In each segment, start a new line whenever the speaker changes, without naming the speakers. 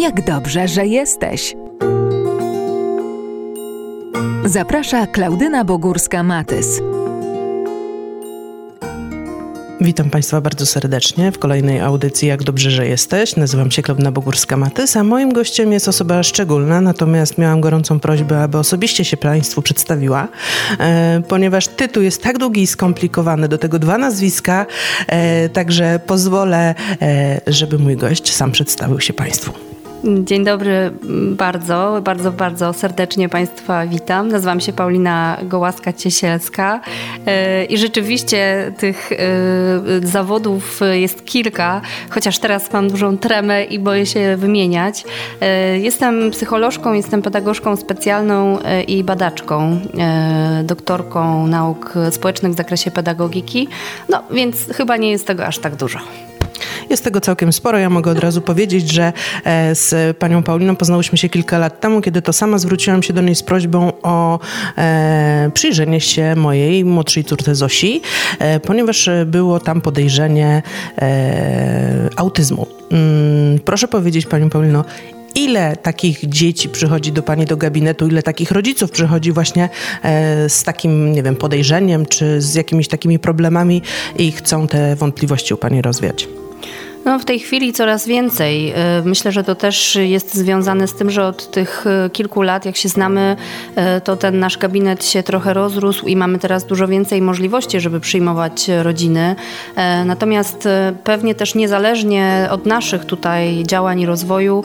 Jak dobrze, że jesteś. Zaprasza Klaudyna Bogórska-Matys.
Witam Państwa bardzo serdecznie w kolejnej audycji Jak dobrze, że jesteś. Nazywam się Klaudyna Bogórska-Matys, a moim gościem jest osoba szczególna, natomiast miałam gorącą prośbę, aby osobiście się Państwu przedstawiła, e, ponieważ tytuł jest tak długi i skomplikowany, do tego dwa nazwiska, e, także pozwolę, e, żeby mój gość sam przedstawił się Państwu.
Dzień dobry bardzo, bardzo, bardzo serdecznie Państwa witam. Nazywam się Paulina Gołaska-Ciesielska e, i rzeczywiście tych e, zawodów jest kilka, chociaż teraz mam dużą tremę i boję się wymieniać. E, jestem psycholożką, jestem pedagogzką specjalną i badaczką, doktorką nauk społecznych w zakresie pedagogiki, no więc chyba nie jest tego aż tak dużo.
Jest tego całkiem sporo. Ja mogę od razu powiedzieć, że e, z panią Pauliną poznałyśmy się kilka lat temu, kiedy to sama zwróciłam się do niej z prośbą o e, przyjrzenie się mojej młodszej córce Zosi, e, ponieważ było tam podejrzenie autyzmu. Mm, proszę powiedzieć, pani Paulino, ile takich dzieci przychodzi do Pani do gabinetu, ile takich rodziców przychodzi właśnie z takim, nie wiem, podejrzeniem, czy z jakimiś takimi problemami i chcą te wątpliwości u Pani rozwiać?
No, w tej chwili coraz więcej. Y, myślę, że to też jest związane z tym, że od tych y, kilku lat, jak się znamy, y, to ten nasz gabinet się trochę rozrósł i mamy teraz dużo więcej możliwości, żeby przyjmować rodziny. Natomiast pewnie też niezależnie od naszych tutaj działań i rozwoju,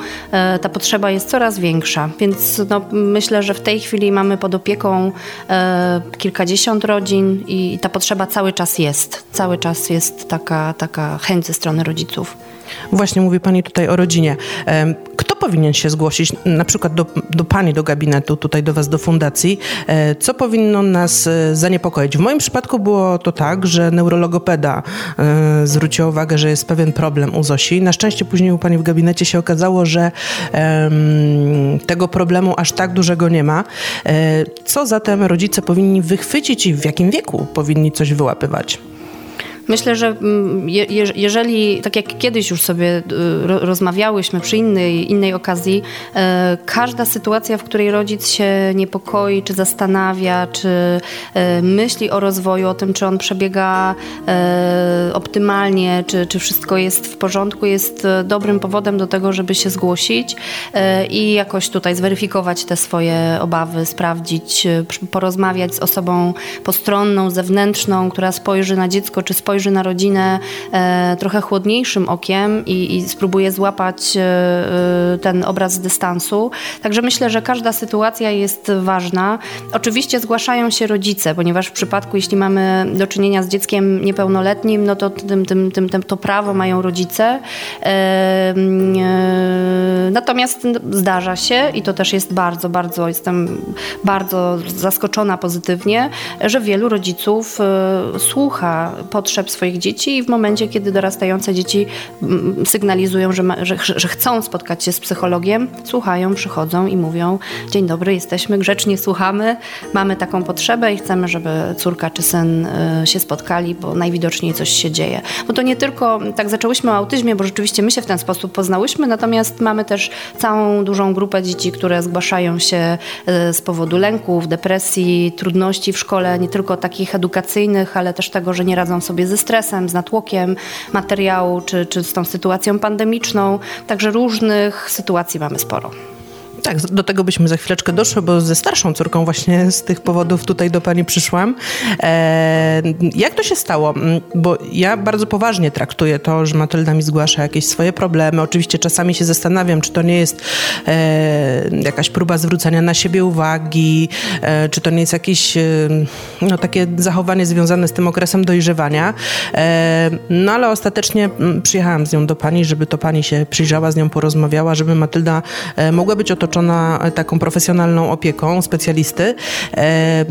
ta potrzeba jest coraz większa. Więc no, myślę, że w tej chwili mamy pod opieką kilkadziesiąt rodzin i ta potrzeba cały czas jest. Cały czas jest taka, taka chęć ze strony rodziców.
Właśnie mówi Pani tutaj o rodzinie. Kto powinien się zgłosić na przykład do, do Pani, do gabinetu, tutaj do Was, do fundacji? E, co powinno nas e, zaniepokoić? W moim przypadku było to tak, że neurologopeda e, zwróciła uwagę, że jest pewien problem u Zosi. Na szczęście później u Pani w gabinecie się okazało, że tego problemu aż tak dużego nie ma. Co zatem rodzice powinni wychwycić i w jakim wieku powinni coś wyłapywać?
Myślę, że mm, je, jeżeli, tak jak kiedyś już sobie y, rozmawiałyśmy przy innej, innej okazji, e, każda sytuacja, w której rodzic się niepokoi, czy zastanawia, czy e, myśli o rozwoju, o tym, czy on przebiega e, optymalnie, czy, czy wszystko jest w porządku, jest dobrym powodem do tego, żeby się zgłosić i jakoś tutaj zweryfikować te swoje obawy, sprawdzić, porozmawiać z osobą postronną, zewnętrzną, która spojrzy na dziecko, czy spojrzy spojrzy na rodzinę e, trochę chłodniejszym okiem i, i spróbuje złapać e, e, ten obraz dystansu. Także myślę, że każda sytuacja jest ważna. Oczywiście zgłaszają się rodzice, ponieważ w przypadku, jeśli mamy do czynienia z dzieckiem niepełnoletnim, no to tym, tym, tym, tym to prawo mają rodzice. Natomiast zdarza się i to też jest bardzo, bardzo, jestem bardzo zaskoczona pozytywnie, że wielu rodziców słucha potrzeb potrzeb swoich dzieci i w momencie, kiedy dorastające dzieci mm, sygnalizują, że, ma, że, że, chcą spotkać się z psychologiem, słuchają, przychodzą i mówią: Dzień dobry, jesteśmy, grzecznie słuchamy, mamy taką potrzebę i chcemy, żeby córka czy syn y, się spotkali, bo najwidoczniej coś się dzieje. Bo to nie tylko tak zaczęłyśmy o autyzmie, bo rzeczywiście my się w ten sposób poznałyśmy, natomiast mamy też całą dużą grupę dzieci, które zgłaszają się y, z powodu lęków, depresji, trudności w szkole, nie tylko takich edukacyjnych, ale też tego, że nie radzą sobie ze ze stresem, z natłokiem materiału, czy, czy z tą sytuacją pandemiczną. Także różnych sytuacji mamy sporo.
Tak, do tego byśmy za chwileczkę doszły, bo ze starszą córką właśnie z tych powodów tutaj do pani przyszłam. E, jak to się stało? Mm, bo ja bardzo poważnie traktuję to, że Matylda mi zgłasza jakieś swoje problemy. Oczywiście czasami się zastanawiam, czy to nie jest e, jakaś próba zwrócenia na siebie uwagi, e, czy to nie jest jakieś e, no, takie zachowanie związane z tym okresem dojrzewania. E, no ale ostatecznie mm, przyjechałam z nią do pani, żeby to pani się przyjrzała, z nią porozmawiała, żeby Matylda e, mogła być otoczona otoczona taką profesjonalną opieką specjalisty. E,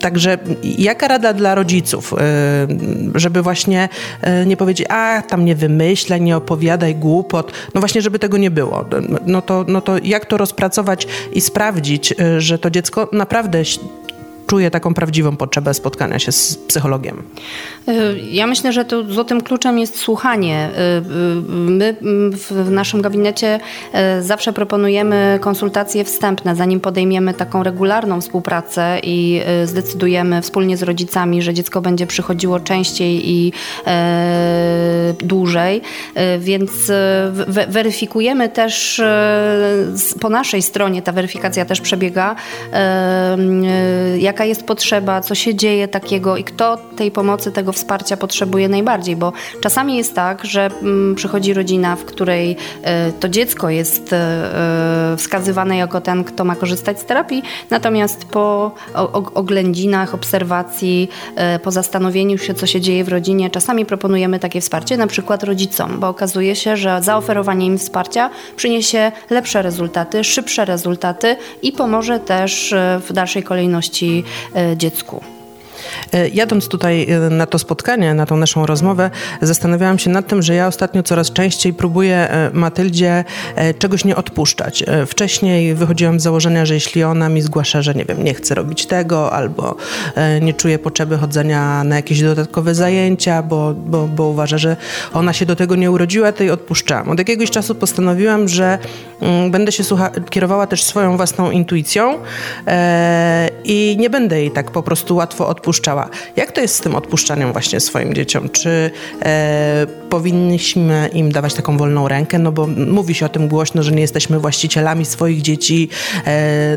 także jaka rada dla rodziców, e, żeby właśnie e, nie powiedzieć, a tam nie wymyślaj, nie opowiadaj głupot, no właśnie, żeby tego nie było. No to, no to jak to rozpracować i sprawdzić, że to dziecko naprawdę czuje taką prawdziwą potrzebę spotkania się z psychologiem?
Y, ja myślę, że tu złotym kluczem jest słuchanie. Y, y, my w naszym gabinecie zawsze proponujemy konsultacje wstępne, zanim podejmiemy taką regularną współpracę i zdecydujemy wspólnie z rodzicami, że dziecko będzie przychodziło częściej i dłużej. Więc weryfikujemy też po naszej stronie, ta weryfikacja też przebiega, jaka jest potrzeba, co się dzieje takiego i kto tej pomocy, tego wsparcia potrzebuje najbardziej, bo czasami jest tak, że mm, przychodzi rodzina, w której e, to dziecko jest e, e, wskazywane jako ten, kto ma korzystać z terapii, natomiast po oględzinach, obserwacji, po zastanowieniu się, co się dzieje w rodzinie, czasami proponujemy takie wsparcie, na przykład rodzicom, bo okazuje się, że zaoferowanie im wsparcia przyniesie lepsze rezultaty, szybsze rezultaty i pomoże też w dalszej kolejności dziecku.
E, jadąc tutaj e, na to spotkanie, na tą naszą rozmowę, zastanawiałam się nad tym, że ja ostatnio coraz częściej próbuję e, Matyldzie czegoś nie odpuszczać. Wcześniej wychodziłam z założenia, że jeśli ona mi zgłasza, że nie wiem, nie chce robić tego, albo nie czuje potrzeby chodzenia na jakieś dodatkowe zajęcia, bo, bo, bo uważa, że ona się do tego nie urodziła, to jej odpuszczałam. Od jakiegoś czasu postanowiłam, że mm, będę się słucha- kierowała też swoją własną intuicją i nie będę jej tak po prostu łatwo odpuszczała. Jak to jest z tym odpuszczaniem właśnie swoim dzieciom? Czy e, powinniśmy im dawać taką wolną rękę? No bo mówi się o tym głośno, że nie jesteśmy właścicielami swoich dzieci. E,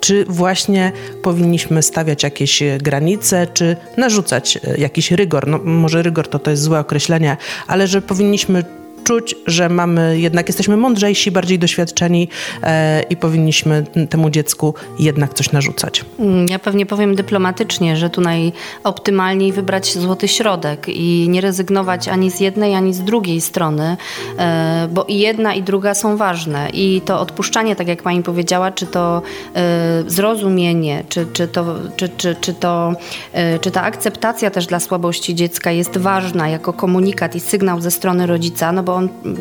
czy właśnie powinniśmy stawiać jakieś granice, czy narzucać jakiś rygor? No, może rygor to, to jest złe określenie, ale że powinniśmy czuć, że mamy, jednak jesteśmy mądrzejsi, bardziej doświadczeni e, i powinniśmy temu dziecku jednak coś narzucać.
Mm, ja pewnie powiem dyplomatycznie, że tu najoptymalniej wybrać złoty środek i nie rezygnować ani z jednej, ani z drugiej strony, e, bo i jedna, i druga są ważne. I to odpuszczanie, tak jak pani powiedziała, czy to e, zrozumienie, czy, czy, to, czy, czy, czy, to, e, czy ta akceptacja też dla słabości dziecka jest ważna jako komunikat i sygnał ze strony rodzica, no bo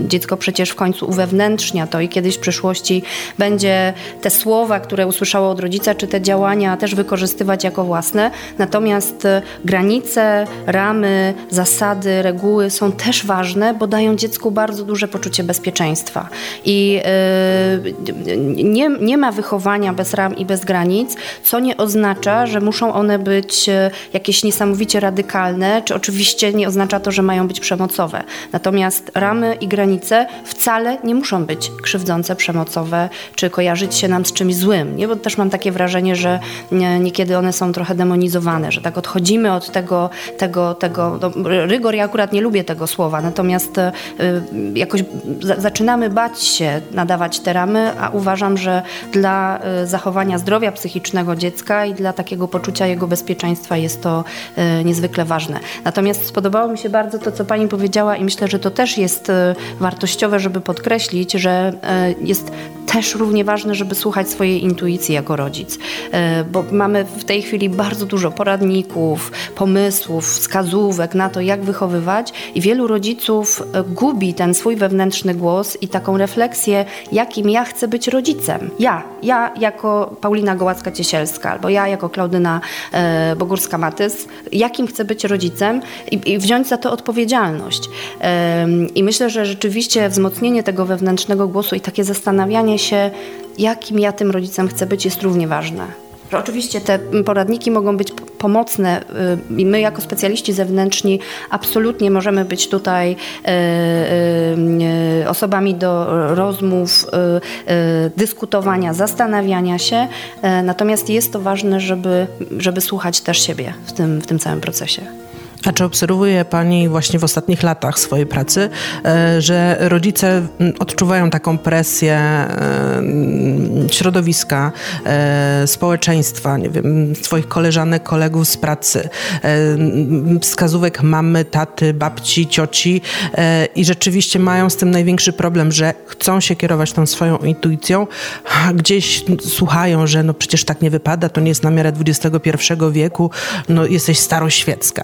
dziecko przecież w końcu uwewnętrznia to i kiedyś w przyszłości będzie te słowa, które usłyszało od rodzica, czy te działania też wykorzystywać jako własne. Natomiast e, granice, ramy, zasady, reguły są też ważne, bo dają dziecku bardzo duże poczucie bezpieczeństwa. I yy, nie, nie ma wychowania bez ram i bez granic, co nie oznacza, że muszą one być e, jakieś niesamowicie radykalne, czy oczywiście nie oznacza to, że mają być przemocowe. Natomiast ramy ramy i granice wcale nie muszą być krzywdzące, przemocowe, czy kojarzyć się nam z czymś złym. Nie? Bo też mam takie wrażenie, że niekiedy one są trochę demonizowane, że tak odchodzimy od tego, tego, tego no, rygor, ja akurat nie lubię tego słowa, natomiast y, jakoś za, zaczynamy bać się nadawać te ramy, a uważam, że dla y, zachowania zdrowia psychicznego dziecka i dla takiego poczucia jego bezpieczeństwa jest to y, niezwykle ważne. Natomiast spodobało mi się bardzo to, co Pani powiedziała i myślę, że to też jest Y, wartościowe, żeby podkreślić, że y, jest też równie ważne, żeby słuchać swojej intuicji jako rodzic, y, bo mamy w tej chwili bardzo dużo poradników, pomysłów, wskazówek na to, jak wychowywać i wielu rodziców gubi ten swój wewnętrzny głos i taką refleksję, jakim ja chcę być rodzicem. Ja, ja jako Paulina Gołacka-Ciesielska albo ja jako Klaudyna Bogórska-Matys, jakim chcę być rodzicem i, i wziąć za to odpowiedzialność. I myślę, że rzeczywiście wzmocnienie tego wewnętrznego głosu i takie zastanawianie się, jakim ja tym rodzicem chcę być, jest równie ważne. Oczywiście te poradniki mogą być pomocne y, i my jako specjaliści zewnętrzni absolutnie możemy być tutaj y, y, osobami do rozmów, dyskutowania, zastanawiania się. Natomiast jest to ważne, żeby, żeby słuchać też siebie w tym, w tym całym procesie.
A czy obserwuje Pani właśnie w ostatnich latach swojej pracy, e, że rodzice odczuwają taką presję e, środowiska, e, społeczeństwa, nie wiem, swoich koleżanek, kolegów z pracy, wskazówek mamy, taty, babci, cioci i rzeczywiście mają z tym największy problem, że chcą się kierować tą swoją intuicją, a gdzieś słuchają, że no przecież tak nie wypada, to nie jest na miarę XXI wieku, no jesteś staroświecka.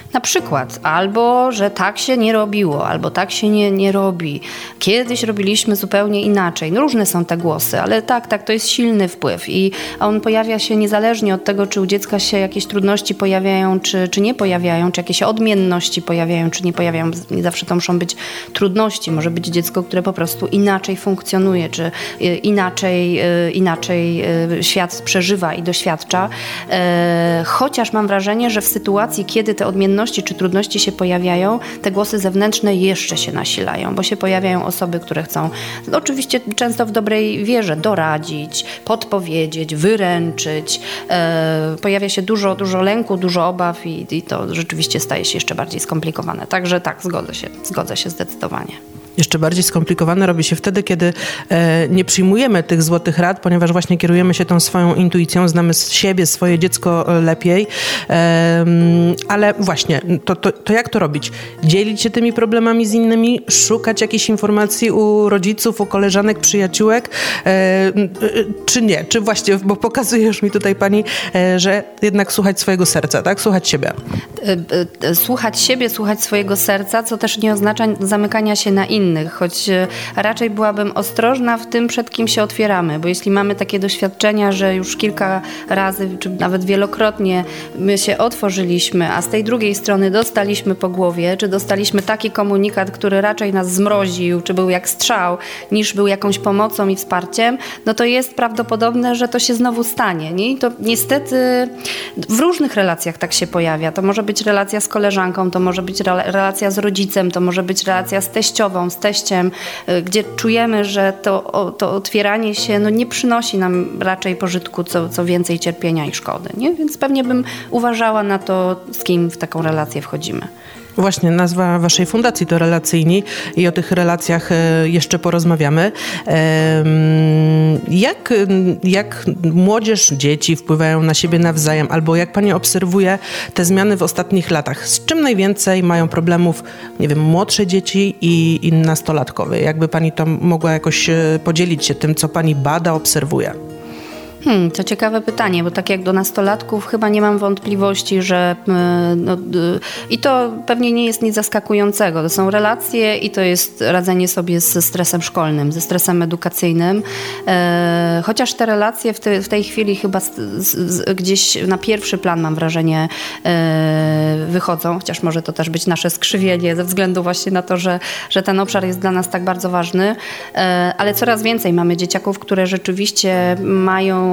Na przykład, albo że tak się nie robiło, albo tak się nie, nie robi. Kiedyś robiliśmy zupełnie inaczej. No różne są te głosy, ale tak, tak, to jest silny wpływ i on pojawia się niezależnie od tego, czy u dziecka się jakieś trudności pojawiają, czy, czy nie pojawiają, czy jakieś odmienności pojawiają, czy nie pojawiają. Nie zawsze to muszą być trudności. Może być dziecko, które po prostu inaczej funkcjonuje, czy y, inaczej, y, inaczej y, świat przeżywa i doświadcza. E, chociaż mam wrażenie, że w sytuacji, kiedy te odmienności czy trudności się pojawiają, te głosy zewnętrzne jeszcze się nasilają, bo się pojawiają osoby, które chcą, no oczywiście często w dobrej wierze, doradzić, podpowiedzieć, wyręczyć. E, pojawia się dużo, dużo lęku, dużo obaw i, i to rzeczywiście staje się jeszcze bardziej skomplikowane. Także tak, zgodzę się, zgodzę się zdecydowanie.
Jeszcze bardziej skomplikowane robi się wtedy, kiedy e, nie przyjmujemy tych złotych rad, ponieważ właśnie kierujemy się tą swoją intuicją, znamy siebie, swoje dziecko lepiej. Ale właśnie, to, to, to, jak to robić? Dzielić się tymi problemami z innymi, szukać jakichś informacji u rodziców, u koleżanek, przyjaciółek, e, czy nie? Czy właśnie, bo pokazuje już mi tutaj pani, e, że jednak słuchać swojego serca, tak? Słuchać siebie.
Słuchać siebie, słuchać swojego serca, co też nie oznacza zamykania się na innych innych, choć e, raczej byłabym ostrożna w tym, przed kim się otwieramy, bo jeśli mamy takie doświadczenia, że już kilka razy, czy nawet wielokrotnie my się otworzyliśmy, a z tej drugiej strony dostaliśmy po głowie, czy dostaliśmy taki komunikat, który raczej nas zmroził, czy był jak strzał, niż był jakąś pomocą i wsparciem, no to jest prawdopodobne, że to się znowu stanie. Nie? I to niestety w różnych relacjach tak się pojawia. To może być relacja z koleżanką, to może być relacja z rodzicem, to może być relacja z teściową, z teściem, y, gdzie czujemy, że to, to otwieranie się no, nie przynosi nam raczej pożytku, co, co więcej cierpienia i szkody. Nie? Więc pewnie bym uważała na to, z kim w taką relację wchodzimy.
Właśnie, nazwa waszej fundacji to Relacyjni i o tych relacjach e, jeszcze porozmawiamy. Jak, jak młodzież, dzieci wpływają na siebie nawzajem, albo jak pani obserwuje te zmiany w ostatnich latach? Z czym najwięcej mają problemów, nie wiem, młodsze dzieci i, i nastolatkowie? Jakby pani to mogła jakoś e, podzielić się tym, co pani bada, obserwuje?
Hmm, to ciekawe pytanie, bo tak jak do nastolatków chyba nie mam wątpliwości, że e, no, i to pewnie nie jest nic zaskakującego. To są relacje i to jest radzenie sobie ze stresem szkolnym, ze stresem edukacyjnym. E, chociaż te relacje w, te, w tej chwili chyba z, z, gdzieś na pierwszy plan mam wrażenie e, wychodzą, chociaż może to też być nasze skrzywienie ze względu właśnie na to, że, że ten obszar jest dla nas tak bardzo ważny. E, ale coraz więcej mamy dzieciaków, które rzeczywiście mają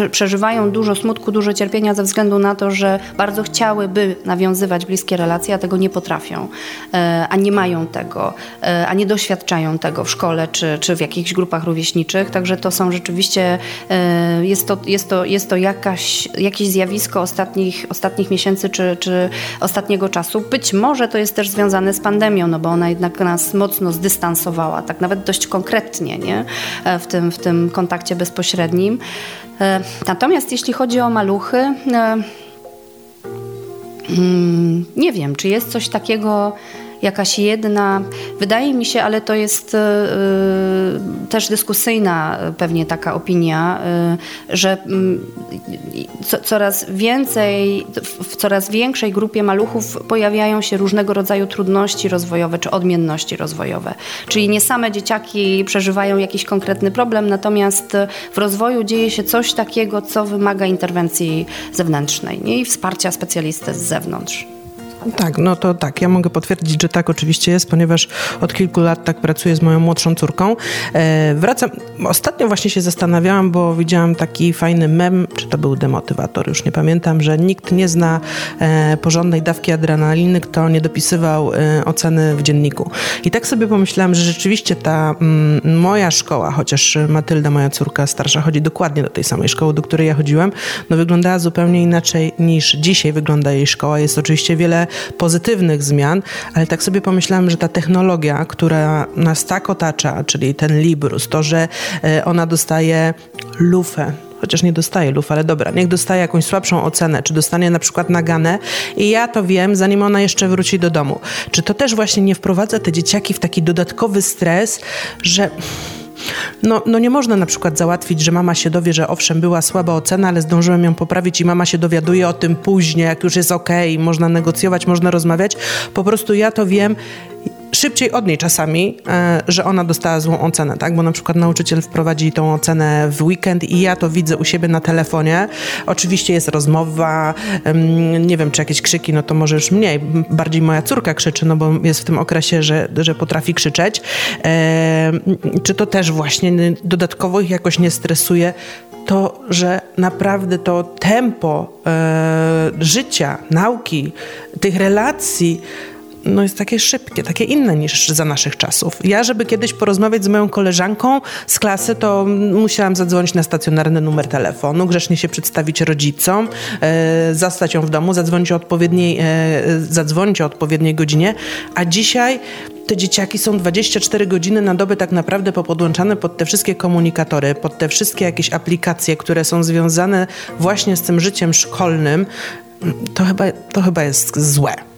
Y, przeżywają dużo smutku, dużo cierpienia ze względu na to, że bardzo chciałyby nawiązywać bliskie relacje, a tego nie potrafią, e, a nie mają tego, e, a nie doświadczają tego w szkole czy, czy w jakichś grupach rówieśniczych. Także to są rzeczywiście, e, jest to, jest to, jest to jakaś, jakieś zjawisko ostatnich, ostatnich miesięcy czy, czy ostatniego czasu. Być może to jest też związane z pandemią, no bo ona jednak nas mocno zdystansowała, tak nawet dość konkretnie nie? W, tym, w tym kontakcie bezpośrednim. E, natomiast jeśli chodzi o maluchy, e, mm, nie wiem, czy jest coś takiego jakaś jedna, wydaje mi się, ale to jest y, też dyskusyjna pewnie taka opinia, y, że y, co, coraz więcej, w coraz większej grupie maluchów pojawiają się różnego rodzaju trudności rozwojowe czy odmienności rozwojowe. Czyli nie same dzieciaki przeżywają jakiś konkretny problem, natomiast w rozwoju dzieje się coś takiego, co wymaga interwencji zewnętrznej nie? i wsparcia specjalisty z zewnątrz.
Tak, no to tak, ja mogę potwierdzić, że tak oczywiście jest, ponieważ od kilku lat tak pracuję z moją młodszą córką. E, wracam, ostatnio właśnie się zastanawiałam, bo widziałam taki fajny mem, czy to był demotywator, już nie pamiętam, że nikt nie zna e, porządnej dawki adrenaliny, kto nie dopisywał e, oceny w dzienniku. I tak sobie pomyślałam, że rzeczywiście ta mm, moja szkoła, chociaż Matylda, moja córka starsza, chodzi dokładnie do tej samej szkoły, do której ja chodziłem, no wyglądała zupełnie inaczej niż dzisiaj wygląda jej szkoła. Jest oczywiście wiele pozytywnych zmian, ale tak sobie pomyślałam, że ta technologia, która nas tak otacza, czyli ten Librus, to, że e, ona dostaje lufę, chociaż nie dostaje luf, ale dobra, niech dostaje jakąś słabszą ocenę, czy dostanie na przykład naganę i ja to wiem, zanim ona jeszcze wróci do domu. Czy to też właśnie nie wprowadza te dzieciaki w taki dodatkowy stres, że No, no nie można na przykład załatwić, że mama się dowie, że owszem, była słaba ocena, ale zdążyłem ją poprawić i mama się dowiaduje o tym później, jak już jest okay, można negocjować, można rozmawiać. Po prostu ja to wiem szybciej od niej czasami, e, że ona dostała złą ocenę, tak? Bo na przykład nauczyciel wprowadzi tą ocenę w weekend i ja to widzę u siebie na telefonie. Oczywiście jest rozmowa, nie wiem, czy jakieś krzyki, no to może już mniej. Bardziej moja córka krzyczy, no bo jest w tym okresie, że, że potrafi krzyczeć. E, czy to też właśnie dodatkowo ich jakoś nie stresuje? to, że naprawdę to tempo e, życia, nauki, tych relacji no jest takie szybkie, takie inne niż za naszych czasów. Ja, żeby kiedyś porozmawiać z moją koleżanką z klasy, to musiałam zadzwonić na stacjonarny numer telefonu, grzecznie się przedstawić rodzicom, e, zastać ją w domu, zadzwonić o odpowiedniej, e, zadzwonić o odpowiedniej godzinie, a dzisiaj te dzieciaki są 24 godziny na dobę tak naprawdę popodłączane pod te wszystkie komunikatory, pod te wszystkie jakieś aplikacje, które są związane właśnie z tym życiem szkolnym, to chyba, to chyba jest złe.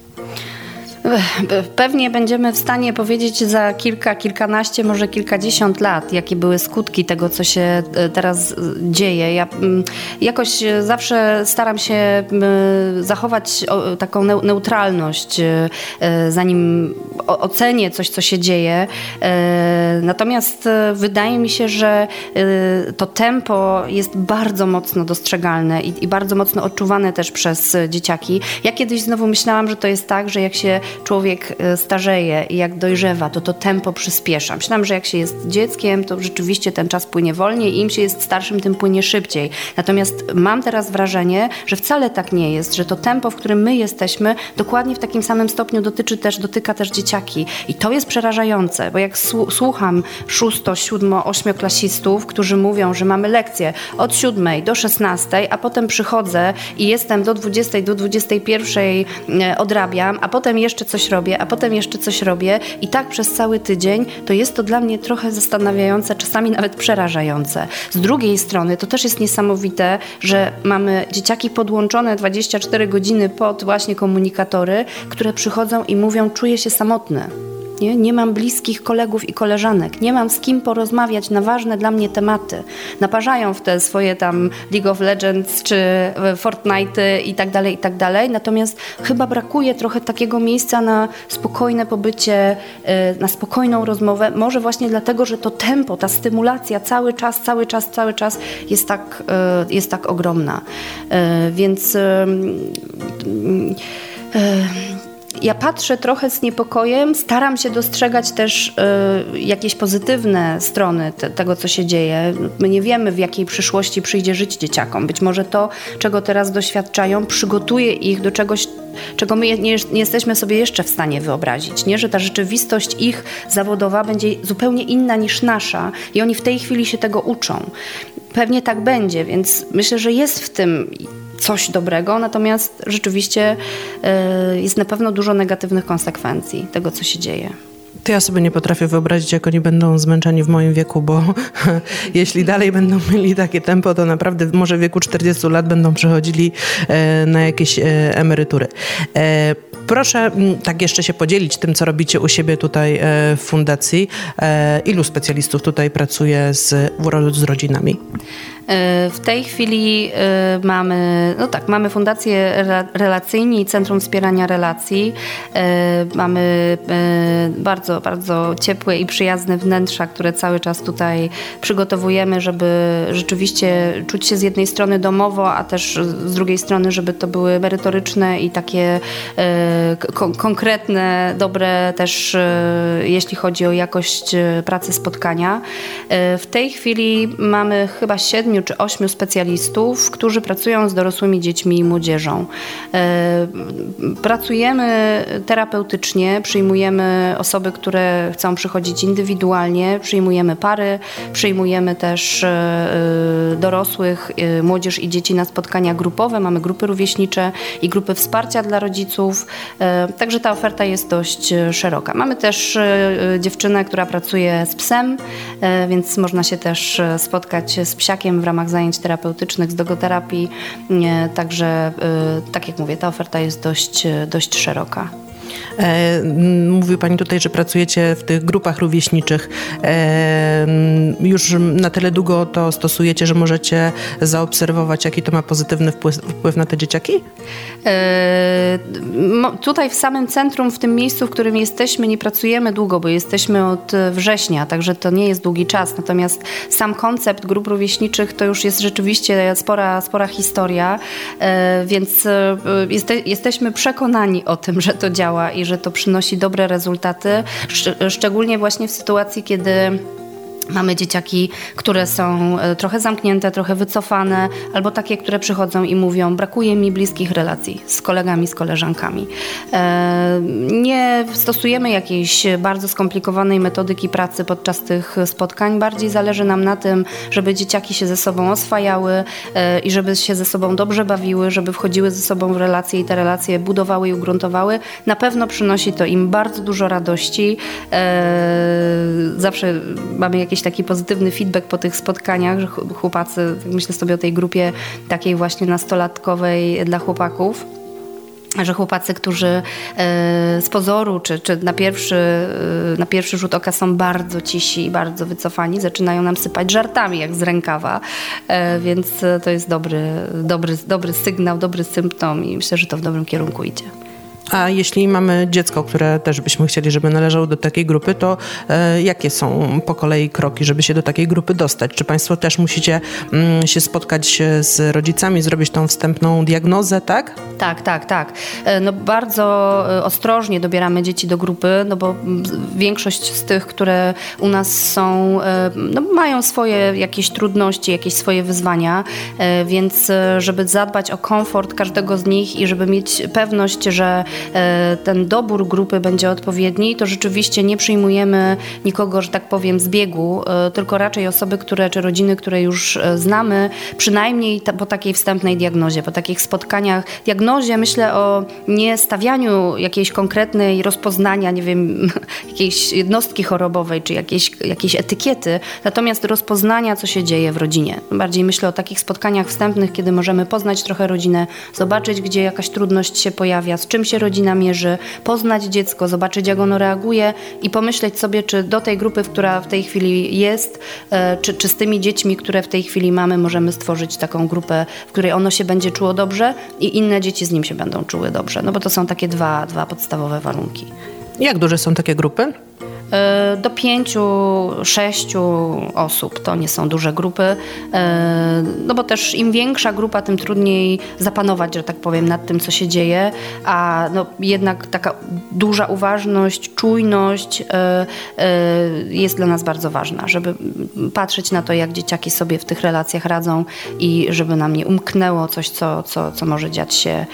Pewnie będziemy w stanie powiedzieć za kilka, kilkanaście, może kilkadziesiąt lat, jakie były skutki tego, co się e, teraz e, dzieje. Ja mm, jakoś e, zawsze staram się zachować taką neutralność, zanim ocenię coś, co się dzieje. Natomiast wydaje mi się, że to tempo jest bardzo mocno dostrzegalne i bardzo mocno odczuwane też przez dzieciaki. Ja kiedyś znowu myślałam, że to jest tak, że jak się człowiek e, starzeje i jak dojrzewa, to to tempo przyspiesza. Myślałam, że jak się jest dzieckiem, to rzeczywiście ten czas płynie wolniej i im się jest starszym, tym płynie szybciej. Natomiast mam teraz wrażenie, że wcale tak nie jest, że to tempo, w którym my jesteśmy, dokładnie w takim samym stopniu dotyczy też, dotyka też dzieciaki. I to jest przerażające, bo jak słucham szósto, siódmo, ośmioklasistów, którzy mówią, że mamy lekcje od siódmej do szesnastej, a potem przychodzę i jestem do dwudziestej, do dwudziestej pierwszej e, odrabiam, a potem jeszcze coś robię, a potem jeszcze coś robię i tak przez cały tydzień, to jest to dla mnie trochę zastanawiające, czasami nawet przerażające. Z drugiej strony to też jest niesamowite, że mamy dzieciaki podłączone 24 godziny pod właśnie komunikatory, które przychodzą i mówią, czuję się samotny. Nie? nie mam bliskich kolegów i koleżanek, nie mam z kim porozmawiać na ważne dla mnie tematy. Naparzają w te swoje tam League of Legends czy e, Fortnite i tak dalej, i tak dalej. Natomiast chyba brakuje trochę takiego miejsca na spokojne pobycie, e, na spokojną rozmowę. Może właśnie dlatego, że to tempo, ta stymulacja cały czas, cały czas, cały czas jest tak, e, jest tak ogromna. Więc ja patrzę trochę z niepokojem, staram się dostrzegać też y, jakieś pozytywne strony te, tego, co się dzieje. My nie wiemy, w jakiej przyszłości przyjdzie żyć dzieciakom. Być może to, czego teraz doświadczają, przygotuje ich do czegoś, czego my nie, nie, jesteśmy sobie jeszcze w stanie wyobrazić. Nie? Że ta rzeczywistość ich zawodowa będzie zupełnie inna niż nasza i oni w tej chwili się tego uczą. Pewnie tak będzie, więc myślę, że jest w tym coś dobrego, natomiast rzeczywiście y, jest na pewno dużo negatywnych konsekwencji tego, co się dzieje.
To ja sobie nie potrafię wyobrazić, jak oni będą zmęczeni w moim wieku, bo jeśli dalej będą mieli takie tempo, to naprawdę może w wieku 40 lat będą przechodzili e, na jakieś e, emerytury. E, proszę tak jeszcze się podzielić tym, co robicie u siebie tutaj w fundacji. Ilu specjalistów tutaj pracuje z, z rodzinami?
W tej chwili y, mamy, no tak, mamy Fundację Relacyjni i Centrum Wspierania Relacji. Y, mamy bardzo, bardzo ciepłe i przyjazne wnętrza, które cały czas tutaj przygotowujemy, żeby rzeczywiście czuć się z jednej strony domowo, a też z drugiej strony, żeby to były merytoryczne i takie konkretne, dobre też, jeśli chodzi o jakość pracy spotkania. W tej chwili mamy chyba siedmiu siedmiu czy ośmiu specjalistów, którzy pracują z dorosłymi dziećmi i młodzieżą. E, pracujemy terapeutycznie, przyjmujemy osoby, które chcą przychodzić indywidualnie, przyjmujemy pary, przyjmujemy też e, dorosłych, e, młodzież i dzieci na spotkania grupowe, mamy grupy rówieśnicze i grupy wsparcia dla rodziców, także ta oferta jest dość szeroka. Mamy też dziewczynę, która pracuje z psem, więc można się też spotkać z psiakiem w ramach zajęć terapeutycznych z dogoterapii. Także, y, tak jak mówię, ta oferta jest dość, dość szeroka.
E, mówił Pani tutaj, że pracujecie w tych grupach rówieśniczych. E, już na tyle długo to stosujecie, że możecie zaobserwować, jaki to ma pozytywny wpływ, wpływ na te dzieciaki? E,
tutaj w samym centrum, w tym miejscu, w którym jesteśmy, nie pracujemy długo, bo jesteśmy od września, także to nie jest długi czas. Natomiast sam koncept grup rówieśniczych to już jest rzeczywiście spora, spora historia, więc jeste, jesteśmy przekonani o tym, że to działa i że to przynosi dobre rezultaty, szczególnie właśnie w sytuacji, kiedy Mamy dzieciaki, które są e, trochę zamknięte, trochę wycofane, albo takie, które przychodzą i mówią: Brakuje mi bliskich relacji z kolegami, z koleżankami. E, nie stosujemy jakiejś bardzo skomplikowanej metodyki pracy podczas tych spotkań. Bardziej zależy nam na tym, żeby dzieciaki się ze sobą oswajały e, i żeby się ze sobą dobrze bawiły, żeby wchodziły ze sobą w relacje i te relacje budowały i ugruntowały. Na pewno przynosi to im bardzo dużo radości. Zawsze mamy jakieś jakiś taki pozytywny feedback po tych spotkaniach, że chłopacy, myślę sobie o tej grupie takiej właśnie nastolatkowej dla chłopaków, że chłopacy, którzy e, z pozoru czy, czy na, pierwszy, e, na pierwszy rzut oka są bardzo cisi i bardzo wycofani, zaczynają nam sypać żartami jak z rękawa, e, więc to jest dobry, dobry, dobry sygnał, dobry symptom i myślę, że to w dobrym kierunku idzie.
A jeśli mamy dziecko, które też byśmy chcieli, żeby należało do takiej grupy, to e, jakie są po kolei kroki, żeby się do takiej grupy dostać? Czy Państwo też musicie mm, się spotkać z rodzicami, zrobić tą wstępną diagnozę, tak?
Tak, tak, tak. E, no bardzo e, ostrożnie dobieramy dzieci do grupy, no bo większość z tych, które u nas są, e, no mają swoje jakieś trudności, jakieś swoje wyzwania, więc żeby zadbać o komfort każdego z nich i żeby mieć pewność, że E, ten dobór grupy będzie odpowiedni, to rzeczywiście nie przyjmujemy nikogo, że tak powiem, z biegu, e, tylko raczej osoby, które, czy rodziny, które już e, znamy, przynajmniej po takiej wstępnej diagnozie, po takich spotkaniach. Diagnozie myślę o nie stawianiu jakiejś konkretnej rozpoznania, nie wiem, jakiejś jednostki chorobowej, czy jakiejś, jakiejś etykiety, natomiast rozpoznania, co się dzieje w rodzinie. Bardziej myślę o takich spotkaniach wstępnych, kiedy możemy poznać trochę rodzinę, zobaczyć, gdzie jakaś trudność się pojawia, z czym się rodzina mierzy, poznać dziecko, zobaczyć jak ono reaguje i pomyśleć sobie, czy do tej grupy, która w tej chwili jest, e, czy, czy z tymi dziećmi, które w tej chwili mamy, możemy stworzyć taką grupę, w której ono się będzie czuło dobrze i inne dzieci z nim się będą czuły dobrze. No bo to są takie dwa, dwa podstawowe warunki.
Jak duże są takie grupy?
E, do pięciu, sześciu osób. To nie są duże grupy, e, no bo też im większa grupa, tym trudniej zapanować, że tak powiem, nad tym, co się dzieje, a no jednak taka duża uważność, czujność e, jest dla nas bardzo ważna, żeby patrzeć na to, jak dzieciaki sobie w tych relacjach radzą i żeby nam nie umknęło coś, co, co, co może dziać się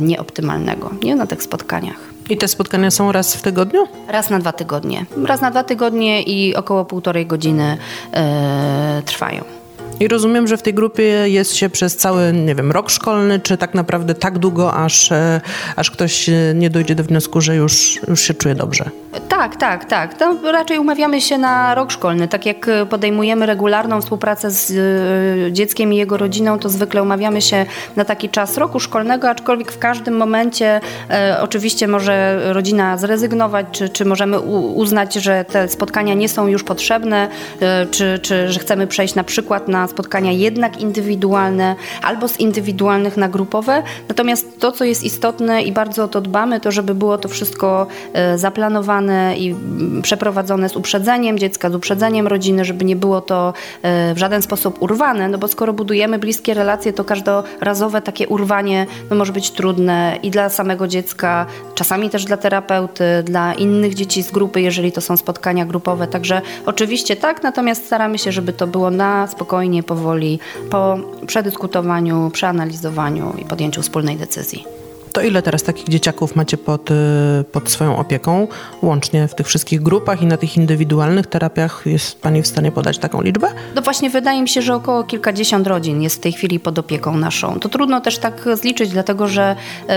nieoptymalnego nie? na tych spotkaniach.
I te spotkania są raz w tygodniu?
Raz na dwa tygodnie. Raz na dwa tygodnie i około półtorej godziny e, trwają.
I rozumiem, że w tej grupie jest się przez cały, nie wiem, rok szkolny, czy tak naprawdę tak długo, aż, e, aż ktoś e, nie dojdzie do wniosku, że już, już się czuje dobrze.
Tak, tak, tak. To raczej umawiamy się na rok szkolny. Tak jak podejmujemy regularną współpracę z e, dzieckiem i jego rodziną, to zwykle umawiamy się na taki czas roku szkolnego, aczkolwiek w każdym momencie e, oczywiście może rodzina zrezygnować, czy, czy możemy uznać, że te spotkania nie są już potrzebne, e, czy, czy że chcemy przejść na przykład na spotkania jednak indywidualne albo z indywidualnych na grupowe. Natomiast to, co jest istotne i bardzo o to dbamy, to żeby było to wszystko e, zaplanowane i przeprowadzone z uprzedzeniem dziecka, z uprzedzeniem rodziny, żeby nie było to e, w żaden sposób urwane, no bo skoro budujemy bliskie relacje, to każdorazowe takie urwanie no, może być trudne i dla samego dziecka, czasami też dla terapeuty, dla innych dzieci z grupy, jeżeli to są spotkania grupowe. Także oczywiście tak, natomiast staramy się, żeby to było na spokojnie powoli, po przedyskutowaniu, przeanalizowaniu i podjęciu wspólnej decyzji.
To ile teraz takich dzieciaków macie pod, y, pod swoją opieką, łącznie w tych wszystkich grupach i na tych indywidualnych terapiach? Jest Pani w stanie podać taką liczbę?
No właśnie, wydaje mi się, że około kilkadziesiąt rodzin jest w tej chwili pod opieką naszą. To trudno też tak zliczyć, dlatego że yy,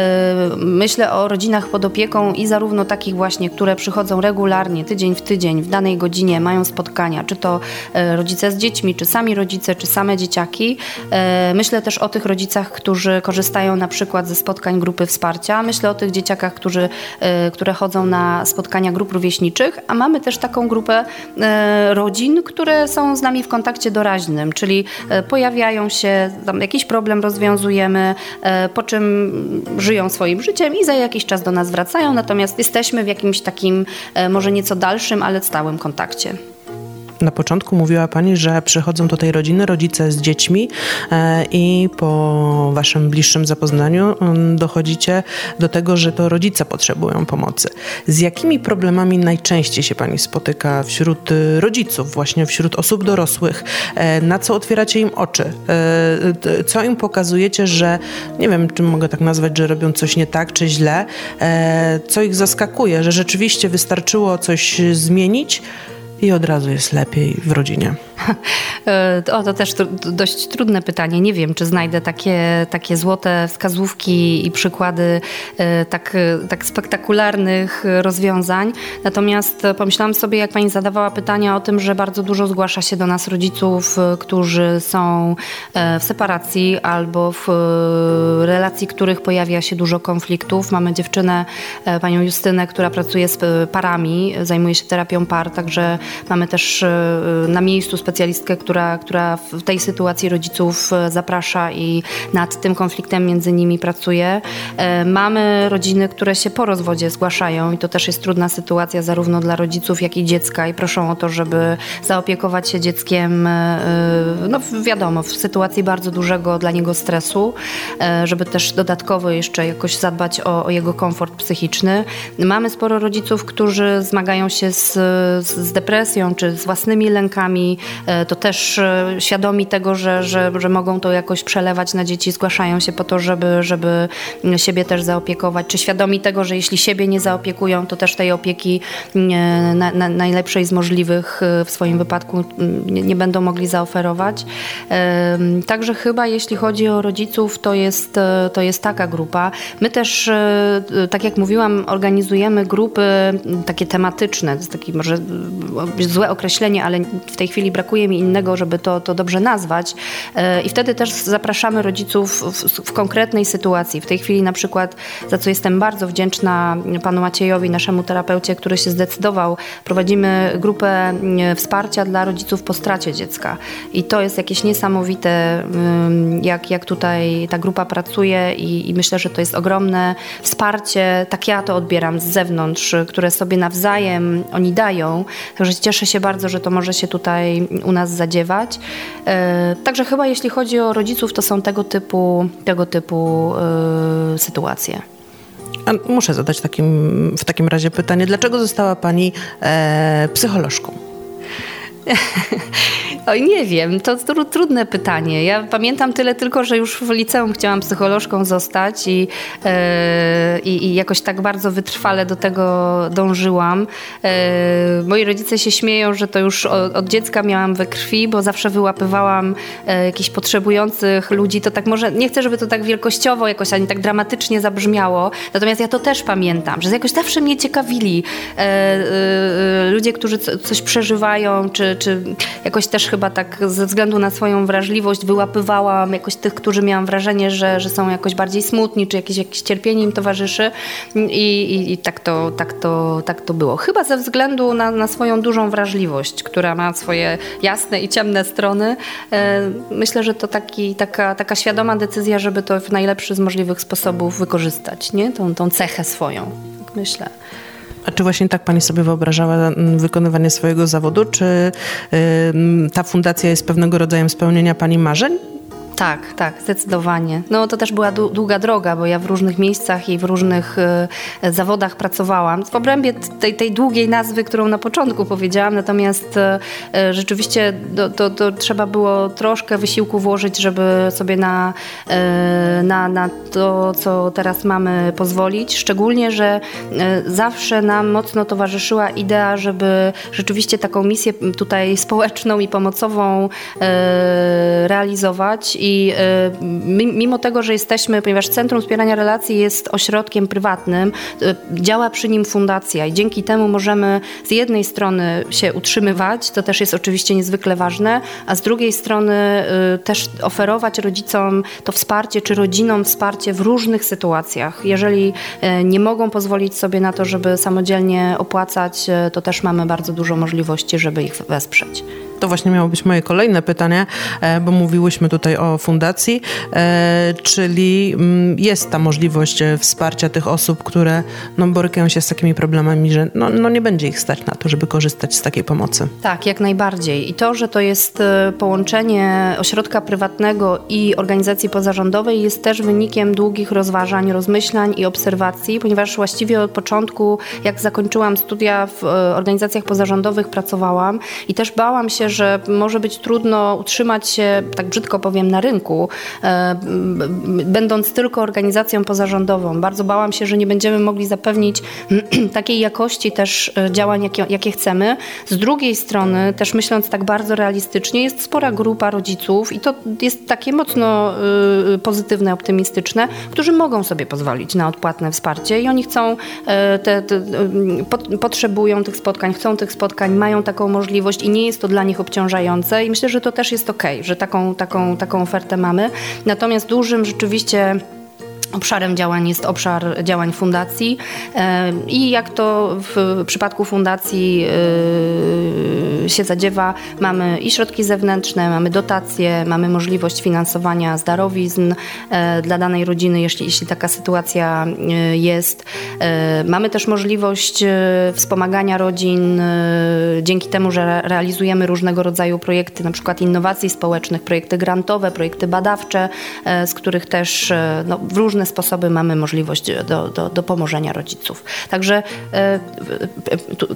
myślę o rodzinach pod opieką i zarówno takich właśnie, które przychodzą regularnie, tydzień w tydzień, w danej godzinie, mają spotkania, czy to yy, rodzice z dziećmi, czy sami rodzice, czy same dzieciaki. Yy, myślę też o tych rodzicach, którzy korzystają na przykład ze spotkań grupy grupy wsparcia. Myślę o tych dzieciakach, którzy, które chodzą na spotkania grup rówieśniczych, a mamy też taką grupę rodzin, które są z nami w kontakcie doraźnym, czyli pojawiają się, tam jakiś problem rozwiązujemy, po czym żyją swoim życiem i za jakiś czas do nas wracają, natomiast jesteśmy w jakimś takim może nieco dalszym, ale stałym kontakcie.
Na początku mówiła Pani, że przychodzą tutaj rodziny, rodzice z dziećmi e, i po Waszym bliższym zapoznaniu mm, dochodzicie do tego, że to rodzice potrzebują pomocy. Z jakimi problemami najczęściej się Pani spotyka wśród y, rodziców, właśnie wśród osób dorosłych? E, na co otwieracie im oczy? E, co im pokazujecie, że nie wiem, czy mogę tak nazwać, że robią coś nie tak, czy źle? Co ich zaskakuje, że rzeczywiście wystarczyło coś zmienić? I od razu jest lepiej w rodzinie?
O, to też dość trudne pytanie. Nie wiem, czy znajdę takie, takie złote wskazówki i przykłady e, tak, tak spektakularnych rozwiązań. Natomiast pomyślałam sobie, jak pani zadawała pytania o tym, że bardzo dużo zgłasza się do nas rodziców, e, którzy są e, w separacji albo w relacji, których pojawia się dużo konfliktów. Mamy dziewczynę, panią Justynę, która pracuje z parami, zajmuje się terapią par, także mamy też na miejscu specjalistkę, która, która w tej sytuacji rodziców e, zaprasza i nad tym konfliktem między nimi pracuje. E, mamy rodziny, które się po rozwodzie zgłaszają i to też jest trudna sytuacja zarówno dla rodziców, jak i dziecka i proszą o to, żeby zaopiekować się dzieckiem, e, no wiadomo, w sytuacji bardzo dużego dla niego stresu, żeby też dodatkowo jeszcze jakoś zadbać o, o jego komfort psychiczny. Mamy sporo rodziców, którzy zmagają się z, z depresją czy z własnymi lękami, to też e, świadomi tego, że, że, że mogą to jakoś przelewać na dzieci, zgłaszają się po to, żeby, żeby siebie też zaopiekować, czy świadomi tego, że jeśli siebie nie zaopiekują, to też tej opieki na, na, najlepszej z możliwych e, w swoim wypadku nie, nie będą mogli zaoferować. Także chyba jeśli chodzi o rodziców, to jest, to jest taka grupa. My też, tak jak mówiłam, organizujemy grupy takie tematyczne. To jest takie może złe określenie, ale w tej chwili brakuje brakuje mi innego, żeby to, to dobrze nazwać. E, I wtedy też zapraszamy rodziców w, w, konkretnej sytuacji. W tej chwili na przykład, za co jestem bardzo wdzięczna panu Maciejowi, naszemu terapeucie, który się zdecydował, prowadzimy grupę wsparcia dla rodziców po stracie dziecka. I to jest jakieś niesamowite, jak, jak tutaj ta grupa pracuje i, i myślę, że to jest ogromne wsparcie, tak ja to odbieram z zewnątrz, które sobie nawzajem oni dają. Także cieszę się bardzo, że to może się tutaj u nas zadziewać. E, także chyba jeśli chodzi o rodziców, to są tego typu, tego typu e, sytuacje.
A muszę zadać takim, w takim razie pytanie, dlaczego została Pani e, psycholożką?
Oj, nie wiem, to trudne pytanie. Ja pamiętam tyle tylko, że już w liceum chciałam psycholożką zostać i, yy, i jakoś tak bardzo wytrwale do tego dążyłam. Yy, moi rodzice się śmieją, że to już od, od, dziecka miałam we krwi, bo zawsze wyłapywałam yy, jakichś potrzebujących ludzi. To tak może, nie chcę, żeby to tak wielkościowo jakoś ani tak dramatycznie zabrzmiało, natomiast ja to też pamiętam, że jakoś zawsze mnie ciekawili ludzie, którzy coś przeżywają, czy, czy jakoś też chyba tak ze względu na swoją wrażliwość wyłapywałam jakoś tych, którzy miałam wrażenie, że, że są jakoś bardziej smutni, czy jakieś, jakieś cierpienie im towarzyszy i, i, i tak, to, tak, to, tak to było. Chyba ze względu na, na swoją dużą wrażliwość, która ma swoje jasne i ciemne strony. E, myślę, że to taki, taka, taka świadoma decyzja, żeby to w najlepszy z możliwych sposobów wykorzystać, nie? Tą, tą cechę swoją, tak myślę.
A czy właśnie tak Pani sobie wyobrażała mm, wykonywanie swojego zawodu? Czy ta fundacja jest pewnego rodzaju spełnienia Pani marzeń?
Tak, tak, zdecydowanie. No to też była długa droga, bo ja w różnych miejscach i w różnych y, zawodach pracowałam. W obrębie tej, tej długiej nazwy, którą na początku powiedziałam, natomiast y, rzeczywiście do, do, trzeba było troszkę wysiłku włożyć, żeby sobie na, na, na to, co teraz mamy, pozwolić. Szczególnie, że zawsze nam mocno towarzyszyła idea, żeby rzeczywiście taką misję tutaj społeczną i pomocową realizować i mimo tego, że jesteśmy, ponieważ Centrum Wspierania Relacji jest ośrodkiem prywatnym, działa przy nim fundacja i dzięki temu możemy z jednej strony się utrzymywać, to też jest oczywiście niezwykle ważne, a z drugiej strony też oferować rodzicom to wsparcie, czy rodzinom wsparcie w różnych sytuacjach. Jeżeli nie mogą pozwolić sobie na to, żeby samodzielnie opłacać, to też mamy bardzo dużo możliwości, żeby ich wesprzeć.
To właśnie miało być moje kolejne pytanie, e, bo mówiłyśmy tutaj o fundacji, e, czyli mm, jest ta możliwość e, wsparcia tych osób, które no, borykają się z takimi problemami, że no, no nie będzie ich stać na to, żeby korzystać z takiej pomocy.
Tak, jak najbardziej. I to, że to jest połączenie ośrodka prywatnego i organizacji pozarządowej jest też wynikiem długich rozważań, rozmyślań i obserwacji, ponieważ właściwie od początku, jak zakończyłam studia w organizacjach pozarządowych, pracowałam i też bałam się, że może być trudno utrzymać się, tak brzydko powiem, na rynku, e, będąc tylko organizacją pozarządową. Bardzo bałam się, że nie będziemy mogli zapewnić takiej jakości też e, działań, jakie, jakie chcemy. Z drugiej strony, też myśląc tak bardzo realistycznie, jest spora grupa rodziców i to jest takie mocno y, pozytywne, optymistyczne, którzy mogą sobie pozwolić na odpłatne wsparcie i oni chcą, te, te, potrzebują tych spotkań, chcą tych spotkań, mają taką możliwość i nie jest to dla nich obciążające i myślę, że to też jest ok, że taką, taką, taką ofertę mamy. Natomiast dużym rzeczywiście Obszarem działań jest obszar działań fundacji e, i jak to w przypadku fundacji e, się zadziewa, mamy i środki zewnętrzne, mamy dotacje, mamy możliwość finansowania zdarowizn e, dla danej rodziny, jeśli, jeśli taka sytuacja jest. Mamy też możliwość wspomagania rodzin dzięki temu, że realizujemy różnego rodzaju projekty, na przykład innowacji społecznych, projekty grantowe, projekty badawcze, z których też no, w różne różne sposoby mamy możliwość do, do, do pomożenia rodziców. Także e,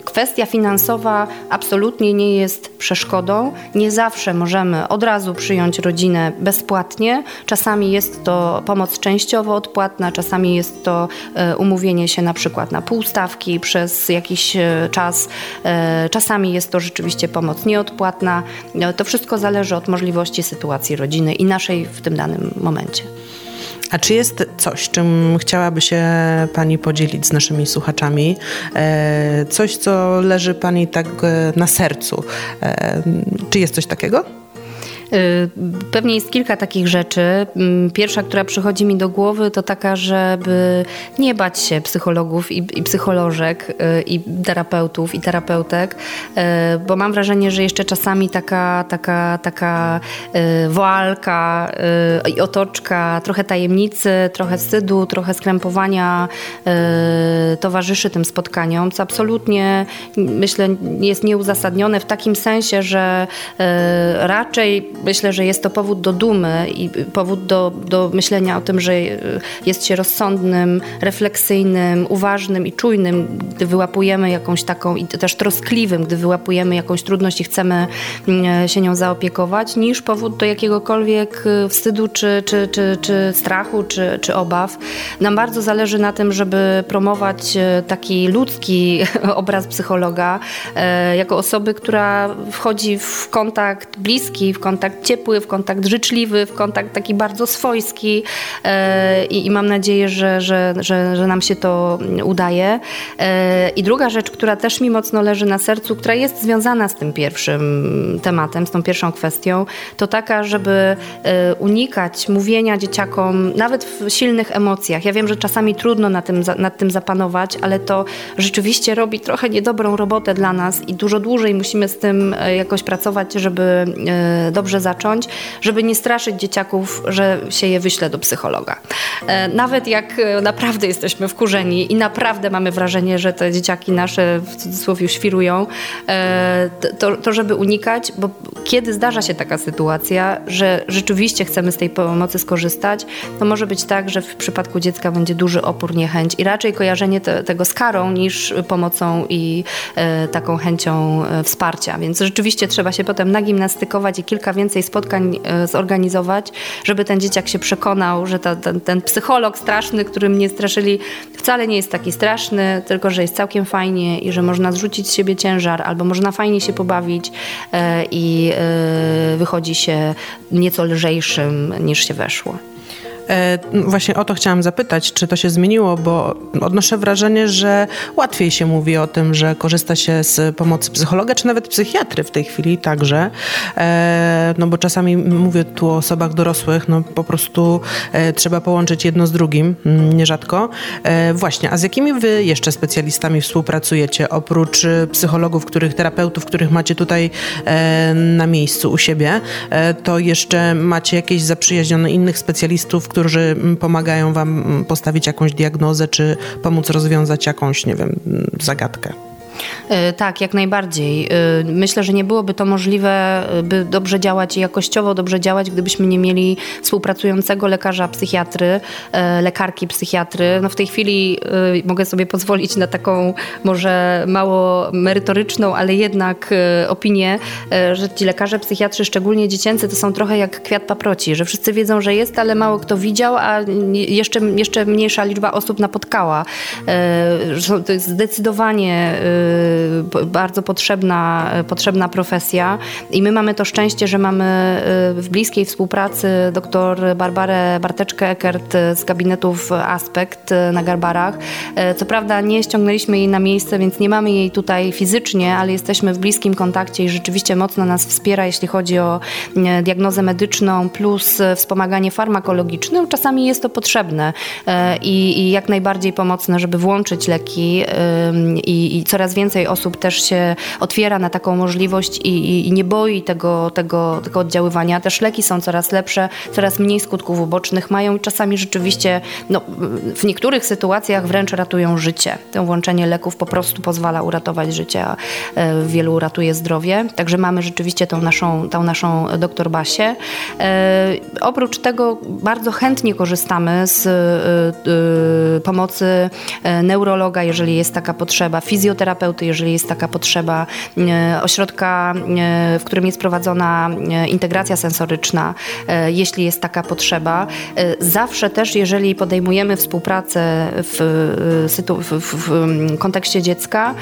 kwestia finansowa absolutnie nie jest przeszkodą. Nie zawsze możemy od razu przyjąć rodzinę bezpłatnie. Czasami jest to pomoc częściowo odpłatna, czasami jest to e, umówienie się na przykład na półstawki przez jakiś e, czas. Czasami jest to rzeczywiście pomoc nieodpłatna. To wszystko zależy od możliwości sytuacji rodziny i naszej w tym danym momencie.
A czy jest coś, czym chciałaby się Pani podzielić z naszymi słuchaczami? E, coś, co leży Pani tak e, na sercu? E, czy jest coś takiego?
Y, pewnie jest kilka takich rzeczy. Mm, pierwsza, która przychodzi mi do głowy, to taka, żeby nie bać się psychologów i, i psycholożek, y, i terapeutów, i terapeutek, y, bo mam wrażenie, że jeszcze czasami taka, taka, taka woalka i otoczka, trochę tajemnicy, trochę wstydu, trochę skrępowania towarzyszy tym spotkaniom, co absolutnie myślę jest nieuzasadnione w takim sensie, że raczej myślę, że jest to powód do dumy i powód do, do myślenia o tym, że jest się rozsądnym, refleksyjnym, uważnym i czujnym, gdy wyłapujemy jakąś taką, i też troskliwym, gdy wyłapujemy jakąś trudność i chcemy mm, się nią zaopiekować, niż powód do jakiegokolwiek y, wstydu, czy, czy, czy, czy strachu, czy, czy obaw. Nam bardzo zależy na tym, żeby promować taki ludzki obraz psychologa jako osoby, która wchodzi w kontakt bliski, w kontakt kontakt ciepły, w kontakt życzliwy, w kontakt taki bardzo swojski e, i, i mam nadzieję, że, że, że, że nam się to udaje. E, I druga rzecz, która też mi mocno leży na sercu, która jest związana z tym pierwszym tematem, z tą pierwszą kwestią, to taka, żeby e, unikać mówienia dzieciakom nawet w silnych emocjach. Ja wiem, że czasami trudno nad tym, nad tym zapanować, ale to rzeczywiście robi trochę niedobrą robotę dla nas i dużo dłużej musimy z tym jakoś pracować, żeby dobrze zacząć, żeby nie straszyć dzieciaków, że się je wyśle do psychologa. E, nawet jak e, naprawdę jesteśmy wkurzeni i naprawdę mamy wrażenie, że te dzieciaki nasze w cudzysłowie świrują, e, to, to żeby unikać, bo kiedy zdarza się taka sytuacja, że rzeczywiście chcemy z tej pomocy skorzystać, to może być tak, że w przypadku dziecka będzie duży opór, niechęć i raczej kojarzenie te, tego z karą niż pomocą i taką chęcią wsparcia. Więc rzeczywiście trzeba się potem nagimnastykować i kilka więcej więcej spotkań zorganizować, żeby ten dzieciak się przekonał, że to, ten, ten psycholog straszny, który mnie straszyli, wcale nie jest taki straszny, tylko że jest całkiem fajnie i że można zrzucić z siebie ciężar, albo można fajnie się pobawić i wychodzi się nieco lżejszym niż się weszło.
E, właśnie o to chciałam zapytać, czy to się zmieniło, bo odnoszę wrażenie, że łatwiej się mówi o tym, że korzysta się z pomocy psychologa, czy nawet psychiatry w tej chwili także. E, no bo czasami mówię tu o osobach dorosłych, no po prostu e, trzeba połączyć jedno z drugim, mm, nierzadko. Właśnie, a z jakimi wy jeszcze specjalistami współpracujecie, oprócz psychologów, których, terapeutów, których macie tutaj na miejscu u siebie, to jeszcze macie jakieś zaprzyjaźnione innych specjalistów, którzy mm, pomagają Wam mm, postawić jakąś diagnozę, czy pomóc rozwiązać jakąś, nie wiem, zagadkę.
E, tak, jak najbardziej. E, myślę, że nie byłoby to możliwe, e, by dobrze działać jakościowo, dobrze działać, gdybyśmy nie mieli współpracującego lekarza psychiatry, lekarki psychiatry. No w tej chwili mogę sobie pozwolić na taką może mało merytoryczną, ale jednak opinię, że ci lekarze psychiatrzy, szczególnie dziecięcy, to są trochę jak kwiat paproci, że wszyscy wiedzą, że jest, ale mało kto widział, a jeszcze, jeszcze mniejsza liczba osób napotkała. To jest zdecydowanie bardzo potrzebna, potrzebna profesja i my mamy to szczęście, że mamy y, w bliskiej współpracy dr Barbarę Barteczkę-Ekert z gabinetów Aspekt na Garbarach. Y, co prawda nie ściągnęliśmy jej na miejsce, więc nie mamy jej tutaj fizycznie, ale jesteśmy w bliskim kontakcie i rzeczywiście mocno nas wspiera, jeśli chodzi o diagnozę medyczną plus wspomaganie farmakologiczne. Czasami jest to potrzebne i, i jak najbardziej pomocne, żeby włączyć leki i, i coraz więcej osób też się otwiera na taką możliwość i, i, i, nie boi tego, tego, tego oddziaływania. Też leki są coraz lepsze, coraz mniej skutków ubocznych mają i czasami rzeczywiście no, w niektórych sytuacjach wręcz ratują życie. To włączenie leków po prostu pozwala uratować życie, a e, wielu uratuje zdrowie. Także mamy rzeczywiście tą naszą, tą naszą doktor Basię. E, oprócz tego bardzo chętnie korzystamy z e, pomocy neurologa, jeżeli jest taka potrzeba, fizjoterapeuty, terapeuty, jeżeli jest taka potrzeba, e, ośrodka, e, w którym jest prowadzona e, integracja sensoryczna, jeśli jest taka potrzeba. Zawsze też, jeżeli podejmujemy współpracę w, w, w, w kontekście dziecka,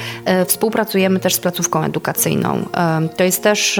współpracujemy też z placówką edukacyjną. To jest też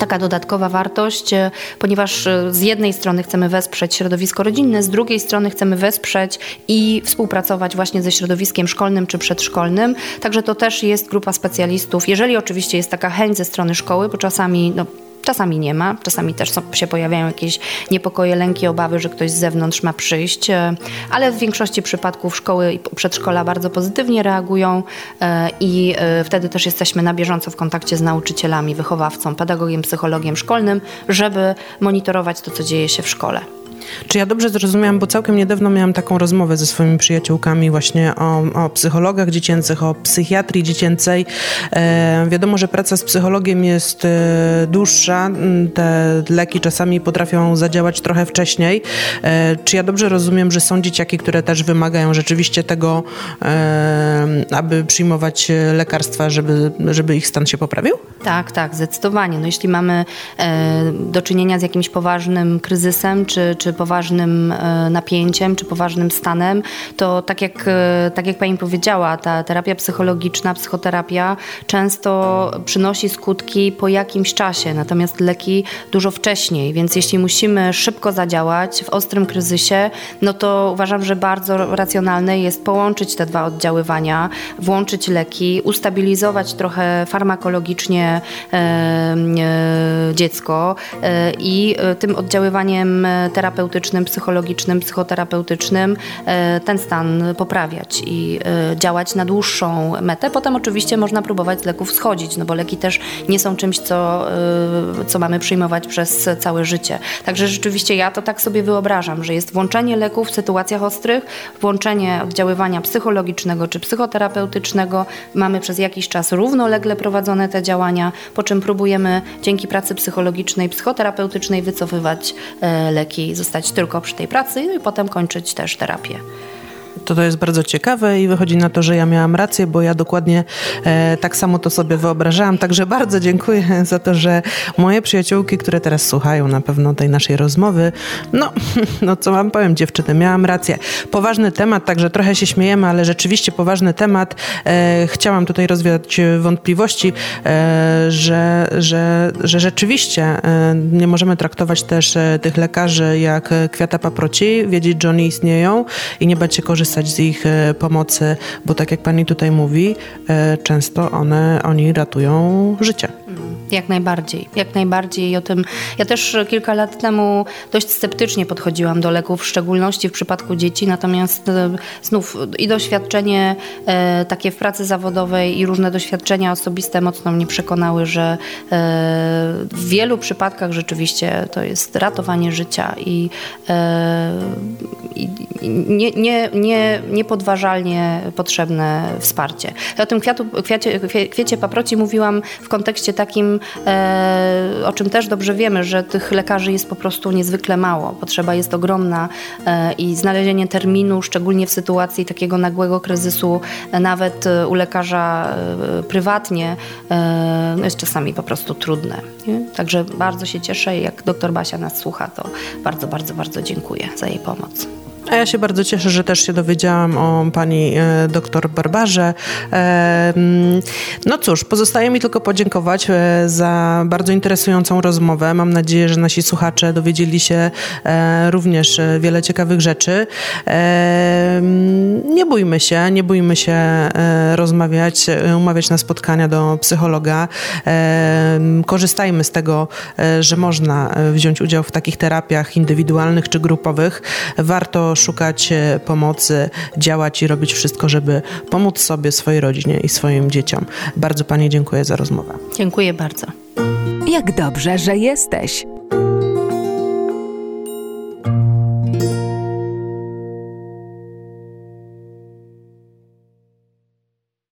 taka dodatkowa wartość, e, ponieważ e, z jednej strony chcemy wesprzeć środowisko rodzinne, z drugiej strony chcemy wesprzeć i współpracować właśnie ze środowiskiem szkolnym czy przedszkolnym. Także to też jest grupa specjalistów. Jeżeli oczywiście jest taka chęć ze strony szkoły, bo czasami no, Czasami nie ma, czasami też się pojawiają jakieś niepokoje, lęki, obawy, że ktoś z zewnątrz ma przyjść, e, ale w większości przypadków szkoły i przedszkola bardzo pozytywnie reagują e, i e, wtedy też jesteśmy na bieżąco w kontakcie z nauczycielami, wychowawcą, pedagogiem, psychologiem szkolnym, żeby monitorować to, co dzieje się w szkole.
Czy ja dobrze zrozumiałam, bo całkiem niedawno miałam taką rozmowę ze swoimi przyjaciółkami właśnie o, o psychologach dziecięcych, o psychiatrii dziecięcej. E, wiadomo, że praca z psychologiem jest e, dłuższa. Mm, te leki czasami potrafią zadziałać trochę wcześniej. E, czy ja dobrze rozumiem, że są dzieciaki, które też wymagają rzeczywiście tego, e, aby przyjmować lekarstwa, żeby, żeby ich stan się poprawił?
Tak, tak, zdecydowanie. No, jeśli mamy e, do czynienia z jakimś poważnym kryzysem, czy, czy poważnym e, napięciem, czy poważnym stanem, to tak jak, e, tak jak Pani powiedziała, ta terapia psychologiczna, psychoterapia często przynosi skutki po jakimś czasie, natomiast leki dużo wcześniej, więc jeśli musimy szybko zadziałać w ostrym kryzysie, no to uważam, że bardzo racjonalne jest połączyć te dwa oddziaływania, włączyć leki, ustabilizować trochę farmakologicznie e, e, dziecko e, i tym oddziaływaniem terapeutycznym terapeutycznym, psychologicznym, psychoterapeutycznym e, ten stan poprawiać i e, działać na dłuższą metę. Potem oczywiście można próbować z leków schodzić, no bo leki też nie są czymś, co, e, co mamy przyjmować przez całe życie. Także rzeczywiście ja to tak sobie wyobrażam, że jest włączenie leków w sytuacjach ostrych, włączenie oddziaływania psychologicznego czy psychoterapeutycznego. Mamy przez jakiś czas równolegle prowadzone te działania, po czym próbujemy dzięki pracy psychologicznej, psychoterapeutycznej wycofywać leki, zostać tylko przy tej pracy no i potem kończyć też terapię.
To to jest bardzo ciekawe i wychodzi na to, że ja miałam rację, bo ja dokładnie e, tak samo to sobie wyobrażałam. Także bardzo dziękuję za to, że moje przyjaciółki, które teraz słuchają na pewno tej naszej rozmowy, no, no co wam powiem dziewczyny, miałam rację. Poważny temat, także trochę się śmiejemy, ale rzeczywiście poważny temat. E, chciałam tutaj rozwiać wątpliwości, e, że, że, że rzeczywiście e, nie możemy traktować też e, tych lekarzy jak kwiata paproci, wiedzieć, że oni istnieją i nie bać się korzystać z ich e, pomocy, bo tak jak pani tutaj mówi, e, często one, oni ratują życie.
Jak najbardziej, jak najbardziej. O tym ja też kilka lat temu dość sceptycznie podchodziłam do leków, w szczególności w przypadku dzieci, natomiast e, znów i doświadczenie takie w pracy zawodowej i różne doświadczenia osobiste mocno mnie przekonały, że w wielu przypadkach rzeczywiście to jest ratowanie życia i, i nie, nie, nie, niepodważalnie potrzebne wsparcie. O tym kwiatu, kwiacie, kwiecie paproci mówiłam w kontekście takim, e, o czym też dobrze wiemy, że tych lekarzy jest po prostu niezwykle mało. Potrzeba jest ogromna e, i znalezienie terminu, szczególnie w sytuacji takiego nagłego kryzysu, e, nawet u lekarza prywatnie, no jest czasami po prostu trudne. Nie? Także bardzo się cieszę jak doktor Basia nas słucha, to bardzo, bardzo, bardzo dziękuję za jej pomoc.
A ja się bardzo cieszę, że też się dowiedziałam o pani e, doktor Barbarze. E, mm, no cóż, pozostaje mi tylko podziękować e, za bardzo interesującą rozmowę. Mam nadzieję, że nasi słuchacze dowiedzieli się również wiele ciekawych rzeczy. Mm, nie bójmy się, nie bójmy się rozmawiać, umawiać na spotkania do psychologa. Mm, korzystajmy z tego, że można wziąć udział w takich terapiach indywidualnych czy grupowych. Warto szukać e, pomocy, działać i robić wszystko, żeby pomóc sobie, swojej rodzinie i swoim dzieciom. Bardzo Pani dziękuję za rozmowę.
Dziękuję bardzo.
Jak dobrze, że jesteś.